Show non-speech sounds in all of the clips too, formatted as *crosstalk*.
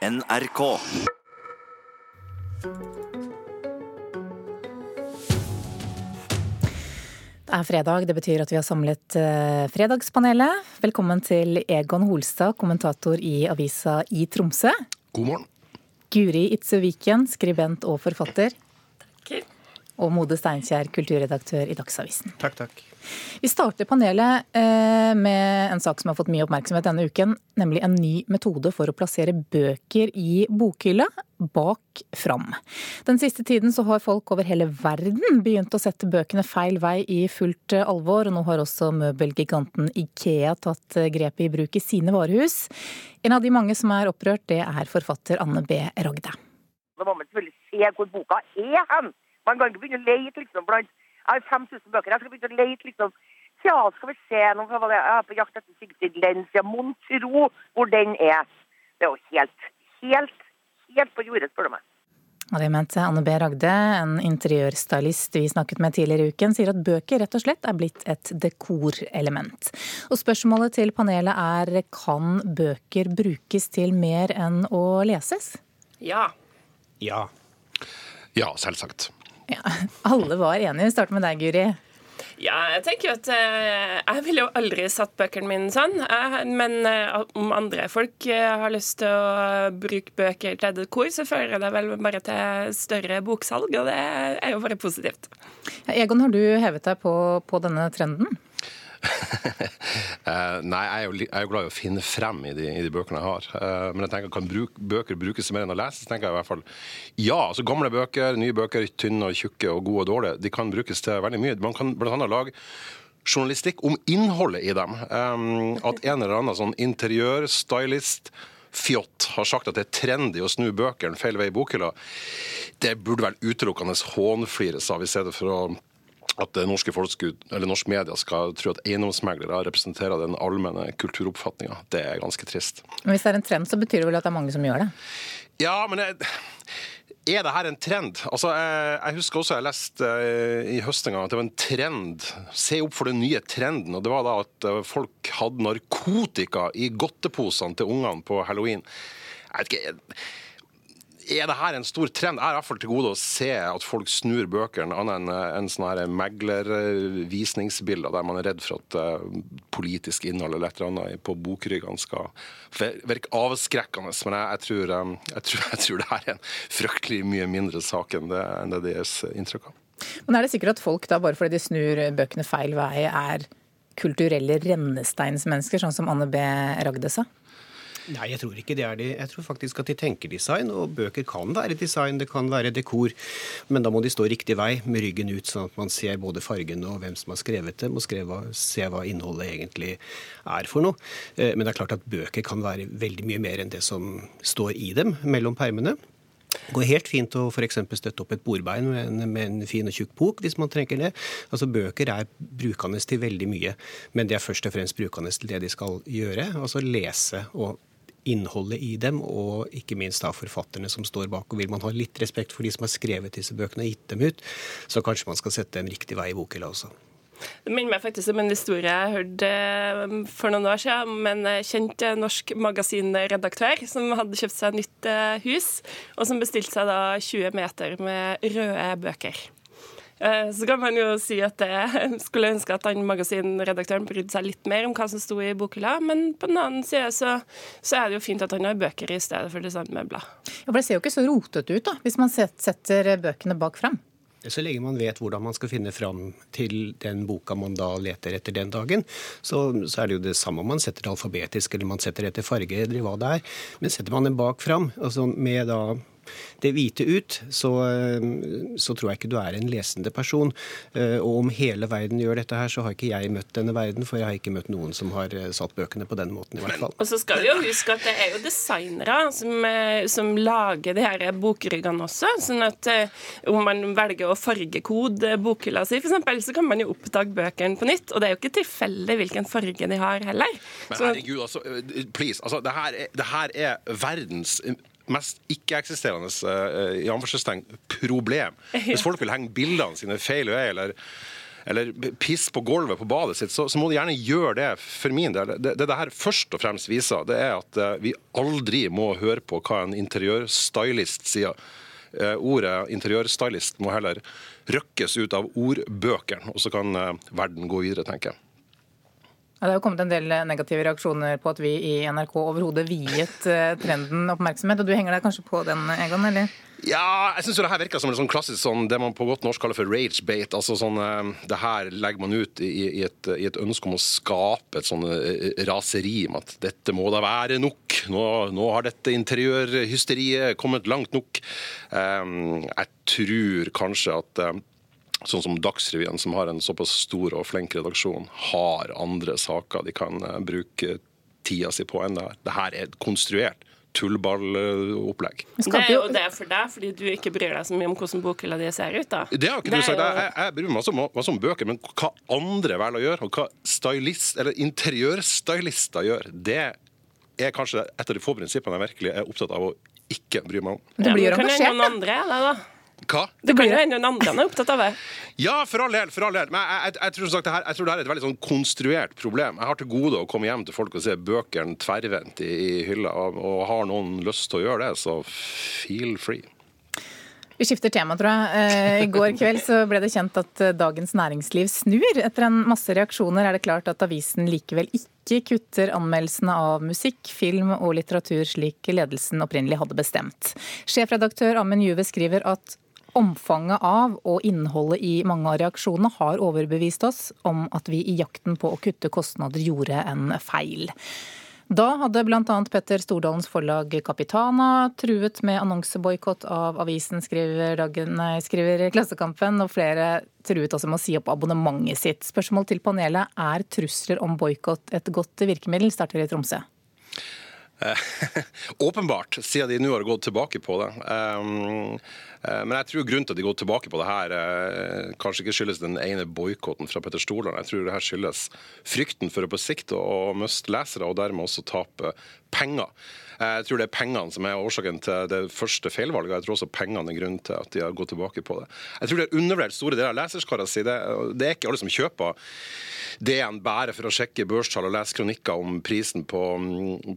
NRK. Det er fredag, det betyr at vi har samlet eh, Fredagspanelet. Velkommen til Egon Holstad, kommentator i avisa i Tromsø. God morgen. Guri Itzø Viken, skribent og forfatter. Takk. Og Mode Steinkjer, kulturredaktør i Dagsavisen. Takk, takk. Vi starter panelet eh, med en sak som har fått mye oppmerksomhet denne uken. Nemlig en ny metode for å plassere bøker i bokhylla bak fram. Den siste tiden så har folk over hele verden begynt å sette bøkene feil vei i fullt eh, alvor. og Nå har også møbelgiganten Ikea tatt eh, grepet i bruk i sine varehus. En av de mange som er opprørt, det er forfatter Anne B. Ragde. Da må man selvfølgelig se hvor boka er hen. Man kan ikke begynne å lete liksom blant har 5000 bøker. Jeg skal begynne å lete liksom ja, skal vi se nå det? Jeg er på jakt etter Sigrid Lenz. Ja, mon tro hvor den er. Det er jo helt, helt, helt på jordet, spør du meg. Og det mente Anne B. Ragde, en interiørstylist vi snakket med tidligere i uken, sier at bøker rett og slett er blitt et dekorelement. Og spørsmålet til panelet er kan bøker brukes til mer enn å leses? Ja. Ja. Ja, selvsagt. Ja, alle var enige. Vi starter med deg, Guri. Ja, jeg tenker jo at eh, jeg ville jo aldri satt bøkene mine sånn. Men eh, om andre folk eh, har lyst til å bruke bøker til dekor, så fører det vel bare til større boksalg, og det er jo bare positivt. Egon, har du hevet deg på, på denne trenden? *laughs* Eh, nei, jeg er, jo, jeg er jo glad i å finne frem i de, i de bøkene jeg har. Uh, men jeg tenker, kan bruk, bøker brukes mer enn å lese? Så tenker jeg i hvert fall ja. altså Gamle bøker, nye bøker, tynne og tjukke og gode og dårlige, de kan brukes til veldig mye. Man kan bl.a. lage journalistikk om innholdet i dem. Um, at en eller annen sånn interiørstylist fjott har sagt at det er trendy å snu bøkene feil vei i bokhylla, det burde vel utelukkende hånflires av i stedet for å at det norske folk eller norsk media skal tro at eiendomsmeglere representerer den allmenne kulturoppfatninga. Det er ganske trist. Men hvis det er en trend, så betyr det vel at det er mange som gjør det? Ja, men jeg, er det her en trend? Altså, jeg, jeg husker også jeg leste eh, i høst en gang at det var en trend. Se opp for den nye trenden. Og det var da at eh, folk hadde narkotika i godteposene til ungene på halloween. Jeg vet ikke, er det her en stor trend? Jeg er i hvert fall til gode å se at folk snur bøkene, annet enn en sånne meglervisningsbilder der man er redd for at eh, politisk innhold eller et eller annet på bokryggene skal virke avskrekkende. Men jeg, tror, eh, jeg, tror, jeg tror det her er en fryktelig mye mindre sak enn det, enn det deres inntrykk av. Men er det sikkert at folk da, bare fordi de snur bøkene feil vei, er kulturelle rennesteinsmennesker, sånn som Anne B. Ragde sa? Nei, jeg tror ikke det er det. Jeg tror faktisk at de tenker design, og bøker kan være design, det kan være dekor. Men da må de stå riktig vei, med ryggen ut, sånn at man ser både fargen og hvem som har skrevet dem, og skrevet, se hva innholdet egentlig er for noe. Eh, Men det er klart at bøker kan være veldig mye mer enn det som står i dem mellom permene. Det går helt fint å eksempel støtte opp et bordbein med en, med en fin og tjukk bok, hvis man trenger det. Altså Bøker er brukende til veldig mye, men de er først og fremst brukende til det de skal gjøre. Altså lese og innholdet i dem, og ikke minst da forfatterne som står bak. Og Vil man ha litt respekt for de som har skrevet disse bøkene og gitt dem ut, så kanskje man skal sette dem riktig vei i bokhylla også. Det minner meg faktisk om en historie jeg hørte eh, for noen år siden om en eh, kjent eh, norsk magasinredaktør som hadde kjøpt seg nytt hus, og som bestilte seg da 20 meter med røde bøker. Eh, Så kan man jo si at jeg *laughs* skulle ønske at han magasinredaktøren brydde seg litt mer om hva som sto i bokhylla, men på den annen side så, så er det jo fint at han har bøker i stedet for designmøbler. Ja, for Det ser jo ikke så rotete ut da, hvis man setter bøkene bak fram. Så lenge man vet hvordan man skal finne fram til den boka man da leter etter den dagen, så, så er det jo det samme om man setter det alfabetisk eller man setter det etter farge eller hva det er. Men setter man den bak fram, altså med da det hvite ut, så, eh, så tror jeg ikke du er en lesende person. Eh, Og om hele verden gjør dette her, så har ikke jeg møtt denne verden, for jeg har ikke møtt noen som har eh, satt bøkene på den måten, i hvert fall. Og så skal vi jo huske at det er jo designere som, som lager de her bokryggene også. sånn at om man velger å fargekode bokhylla si, f.eks., så kan man jo oppdage bøkene på nytt. Og det er jo ikke tilfeldig hvilken farge de har heller. Men herregud, altså, please. Altså, det, her er, det her er verdens mest ikke-eksisterende uh, problem. Hvis folk vil henge bildene sine feil vei, eller eller piss på gulvet på badet sitt, så, så, må de gjerne gjøre det for min del. Det, det det her først og fremst viser, det er at uh, vi aldri må høre på hva en interiørstylist sier. Uh, ordet interiørstylist må heller røkkes ut av ordbøkene, og så kan uh, verden gå videre, tenker jeg. Ja, det har kommet en del negative reaksjoner på at vi i NRK overhodet viet trenden oppmerksomhet. og Du henger deg kanskje på den, Egon? eller? Ja, jeg syns det her virker som en sånn klassisk sånn, det man på godt norsk kaller for rage-bait. altså sånn, eh, Det her legger man ut i, i, et, i et, ønske om å skape et sånn eh, raseri om at dette må da være nok. Nå, nå har dette interiørhysteriet kommet langt nok. Um, jeg tror kanskje at sånn som Dagsrevyen, som har en såpass stor og flink redaksjon, har andre saker de kan uh, bruke tida si på enn det her. Det her er konstruert tullballopplegg. Det er jo det for deg, fordi du ikke bryr deg så mye om hvordan bokhylla di ser ut. da. Det har ikke du sagt. Jo... Jeg, jeg, bryr meg masse om, bøker, men hva andre velger å gjøre, og hva stylist, eller interiørstylister gjør, det er kanskje et av de få prinsippene jeg virkelig er opptatt av å ikke bry meg om. Det blir ja, engasjert, kan noen andre, eller da? Hva? Det blir jo hende noen andre er opptatt av det. Ja, for all del. for all del. Men jeg, jeg, jeg, tror sagt, det her, jeg tror det her er et veldig sånn konstruert problem. Jeg har til gode å komme hjem til folk og se bøkene tverrvendt i, i hylla, og, og har noen lyst til å gjøre det, så feel free. Vi skifter tema, tror jeg. Eh, I går kveld så ble det kjent at eh, Dagens Næringsliv snur. Etter en masse reaksjoner er det klart at avisen likevel ikke kutter anmeldelsene av musikk, film og litteratur slik ledelsen opprinnelig hadde bestemt. Sjefredaktør Amund Juve skriver at Omfanget av og innholdet i mange av reaksjonene har overbevist oss om at vi i jakten på å kutte kostnader gjorde en feil. Da hadde bl.a. Petter Stordalens forlag Capitana truet med annonseboikott av avisen, skriver, dagen, nei, skriver, Klassekampen, og flere truet også med å si opp abonnementet sitt. Spørsmål til panelet er trusler om boikott et godt virkemiddel, starter i Tromsø. *laughs* Åpenbart, siden de nå har gått tilbake på det. Um, Eh, men jeg tror grunnen til at de går tilbake på det her, eh, kanskje ikke skyldes den ene boikotten fra Petter Stordalen. Jeg tror det her skyldes frykten for å på sikt å miste lesere, og dermed også tape penger. Jeg tror det er pengene som er årsaken til det første feilvalget. Jeg tror også pengene er grunnen til at de har gått tilbake på det. Jeg tror det er undervurdert store deler av leserskara si. Det, det er ikke alle som kjøper DN bare for å sjekke børstall og lese kronikker om prisen på,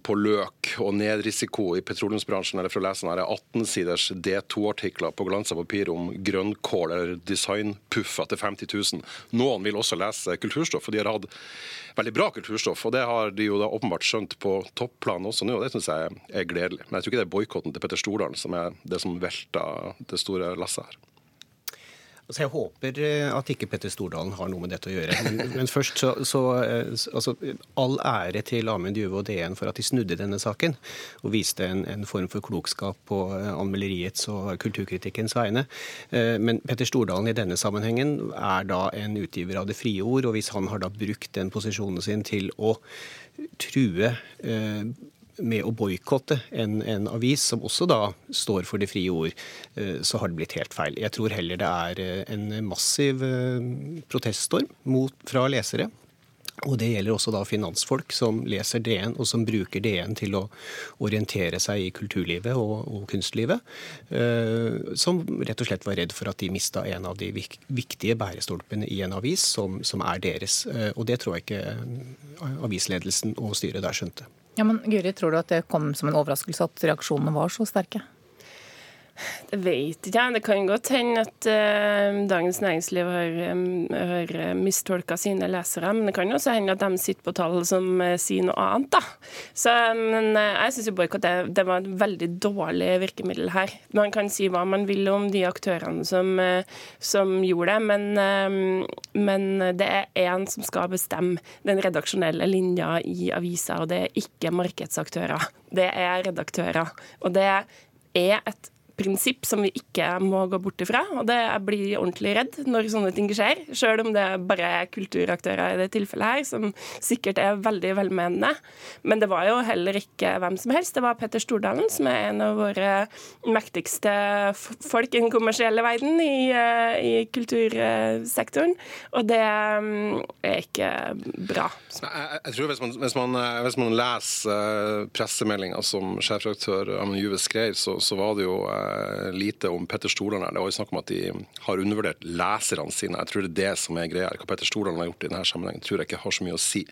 på løk og nedrisiko i petroleumsbransjen, eller for å lese 18-siders D2-artikler på glansa papir om grønnkål eller designpuffer til 50 000. Noen vil også lese kulturstoff, og de har hatt veldig bra kulturstoff. Og det har de jo da åpenbart skjønt på topplan også nå, og det syns jeg er gledelig. Men jeg tror ikke det er boikotten til Petter Stordalen som er det som velter det store lasset her. Altså jeg håper eh, at ikke Petter Stordalen har noe med dette å gjøre. *laughs* Men, men først så, så eh, altså, All ære til Amund Juve og DN for at de snudde denne saken og viste en, en form for klokskap på eh, anmelderiets og kulturkritikkens vegne. Men Petter Stordalen i denne sammenhengen er da en utgiver av det frie ord, og hvis han har da brukt den posisjonen sin til å true med å boikotte en, en, avis som også da står for det frie ord, eh, så har det blitt helt feil. Jeg tror heller det er eh, en massiv eh, proteststorm mot, fra lesere. Og Det gjelder også da finansfolk som leser DN, og som bruker DN til å orientere seg i kulturlivet og, og kunstlivet. som rett og slett var redd for at de mista en av de viktige bærestolpene i en avis, som, som er deres. og Det tror jeg ikke avisledelsen og styret der skjønte. Ja, men Guri, Tror du at det kom som en overraskelse at reaksjonene var så sterke? Det vet ikke jeg. Det kan godt hende at uh, Dagens Næringsliv har, um, har eh, mistolka sine lesere. Men det kan også hende at de sitter på tall som uh, sier noe annet. da. Så, men uh, jeg syns boikott det, det var et veldig dårlig virkemiddel her. Man kan si hva man vil om de aktørene som, som gjorde det, men, men det er én som skal bestemme den redaksjonelle linja i avisa, og det er ikke markedsaktører. Det er redaktører. Og det er et prinsipp som vi ikke må gå bort ifra. Og det jeg blir ordentlig redd når sånne ting skjer, sjøl om det bare er kulturaktører i det tilfellet her, som sikkert er veldig velmenende. Men det var jo heller ikke hvem som helst. Det var Petter Stordalen, som er en av våre mektigste folk i den kommersielle verden i, eh, i kultursektoren. Og det mm, er ikke bra. Jeg, jeg tror hvis man, hvis man, eh, hvis man leser eh, pressemeldinga som sjefredaktør Amund Juve skrev, så, så var det jo lite om Petter Stordalen her. Det var jo snakk om at de har undervurdert leserne sine. Jeg tror det er det som er greia. Hva Petter Stordalen har gjort i denne sammenhengen, tror jeg ikke har så mye å si.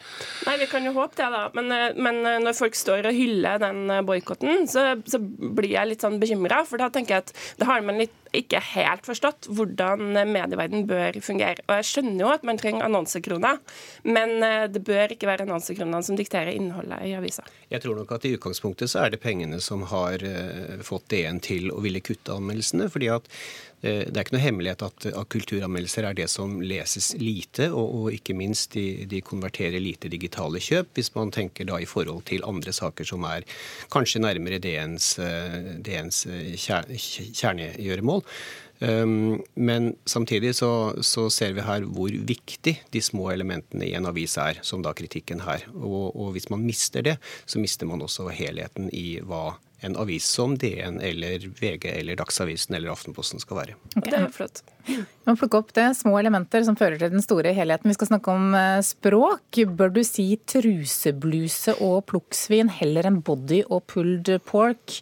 Nei, vi kan jo håpe det, da. Men, eh, men eh, når folk står og hyller den boikotten, så, så, blir jeg litt sånn bekymra. For da tenker jeg at da har man litt ikke helt forstått hvordan medieverden bør fungere. Og jeg skjønner jo at man trenger annonsekroner, men det bør ikke være annonsekronene som dikterer innholdet i avisa. Jeg tror nok at i utgangspunktet så er det pengene som har fått DN til å ville kutte anmeldelsene. fordi at eh, det er ikke noe hemmelighet at, at kulturanmeldelser er det som leses lite, og, og ikke minst de, de, konverterer lite digitale kjøp, hvis man tenker da i forhold til andre saker som er kanskje nærmere DNs, eh, DNs eh, kjernegjøremål. Um, men samtidig så, så, ser vi her hvor viktig de små elementene i en avis er, som da kritikken her. Og, og hvis man mister det, så mister man også helheten i hva en avis som DN eller VG eller Dagsavisen eller Aftenposten skal være. Okay. Det er flott. Vi må plukke opp det. Små elementer som fører til den store helheten. Vi skal snakke om eh, språk. Bør du si trusebluse og plukksvin heller enn body og pulled pork?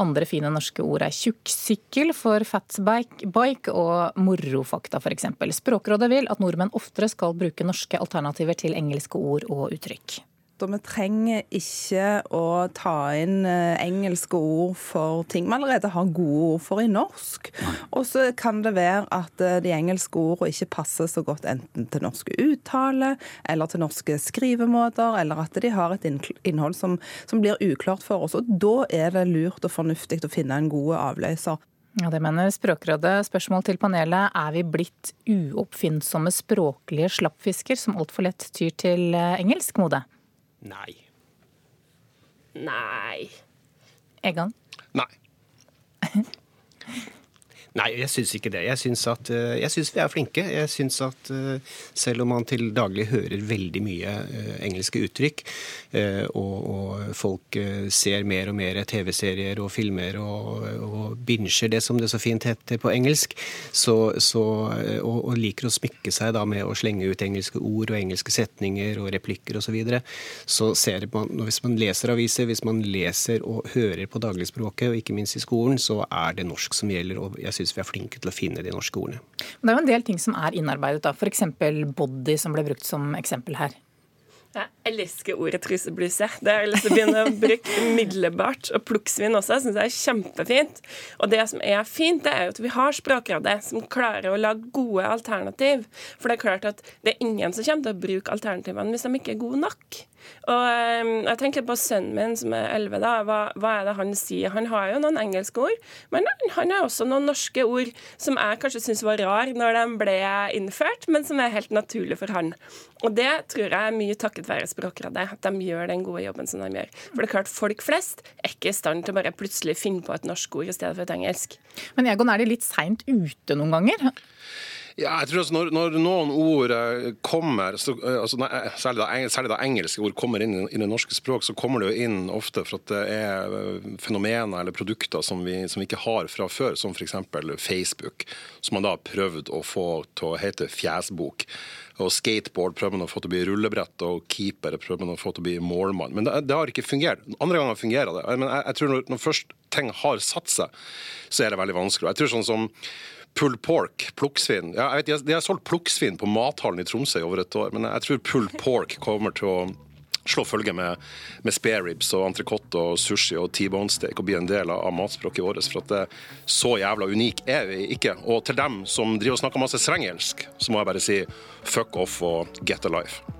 Andre fine norske ord er tjukksykkel for fatbike og morofakta f.eks. Språkrådet vil at nordmenn oftere skal bruke norske alternativer til engelske ord og uttrykk og vi trenger ikke å ta inn eh, engelske ord for ting vi allerede har gode ord for i norsk. Og så kan det være at eh, de engelske ordene ikke passer så godt enten til norske uttale eller til norske skrivemåter, eller at de har et innhold som, som blir uklart for oss. Og da er det lurt og fornuftig å finne en god avløser. Ja, Det mener Språkrådet. Spørsmål til panelet. Er vi blitt uoppfinnsomme språklige slappfisker som altfor lett tyr til eh, engelsk mode? Nei. Nei. Egon? Nei. *laughs* Nei, jeg syns ikke det. Jeg syns, at, eh, jeg syns vi er flinke. Jeg syns at eh, selv om man til daglig hører veldig mye eh, engelske uttrykk, og, og folk ser mer og mer TV-serier og filmer og, og binger det som det så fint heter på engelsk, så, så, og, og, liker å smykke seg da med å slenge ut engelske ord og engelske setninger og replikker osv., så, videre, så ser man, hvis man leser aviser, hvis man leser og hører på dagligspråket, og ikke minst i skolen, så er det norsk som gjelder. og jeg synes syns vi er flinke til å finne de norske ordene. Men det er jo en del ting som er innarbeidet, da. F.eks. body, som ble brukt som eksempel her. Jeg elsker ordet trusebluse. Det har jeg lyst til å begynne å bruke umiddelbart. Og plukksvin også syns jeg er kjempefint. Og det som er fint, det er jo at vi har Språkrådet som klarer å lage gode alternativ. For det er klart at det er ingen som kommer til å bruke alternativene hvis de ikke er gode nok. Og um, jeg tenker på sønnen min som er 11, da. Hva, hva, er det han sier? Han har jo noen engelske ord, men han har også noen norske ord som jeg kanskje syns var rar når de ble innført, men som er helt naturlig for han. Og det tror jeg er mye takket være Språkrådet, at de gjør den gode jobben som de gjør. For det er klart, folk flest er ikke i stand til å bare plutselig finne på et norsk ord i stedet for et engelsk. Men Egon, er de litt seint ute noen ganger? Ja, jeg tror altså når, når noen ord eh, kommer, så, altså, nei, særlig, da, særlig, da, engelske ord kommer inn i det norske språk, så kommer det jo inn ofte for at det er eh, fenomener eller produkter som vi, som vi ikke har fra før, som f.eks. Facebook, som man da har prøvd å få til å hete fjesbok. Og skateboard prøver man å få til å bli rullebrett, og keeper prøver man å få til å bli målmann. Men det, det har ikke fungert. Andre ganger fungerer det. Men jeg, jeg tror når, når først ting har satt seg, så er det veldig vanskelig. Jeg tror sånn som pulled pork, plukksvin. Ja, jeg vet, de har solgt plukksvin på mathallen i Tromsø i over et år, men jeg tror pulled pork kommer til å slå følge med, med spareribs og entrecôte og sushi og T-bone steak og bli en del av matspråket vårt. For at det, så jævla unik er vi ikke. Og til dem som driver og snakker masse svengelsk, så må jeg bare si fuck off og get a life.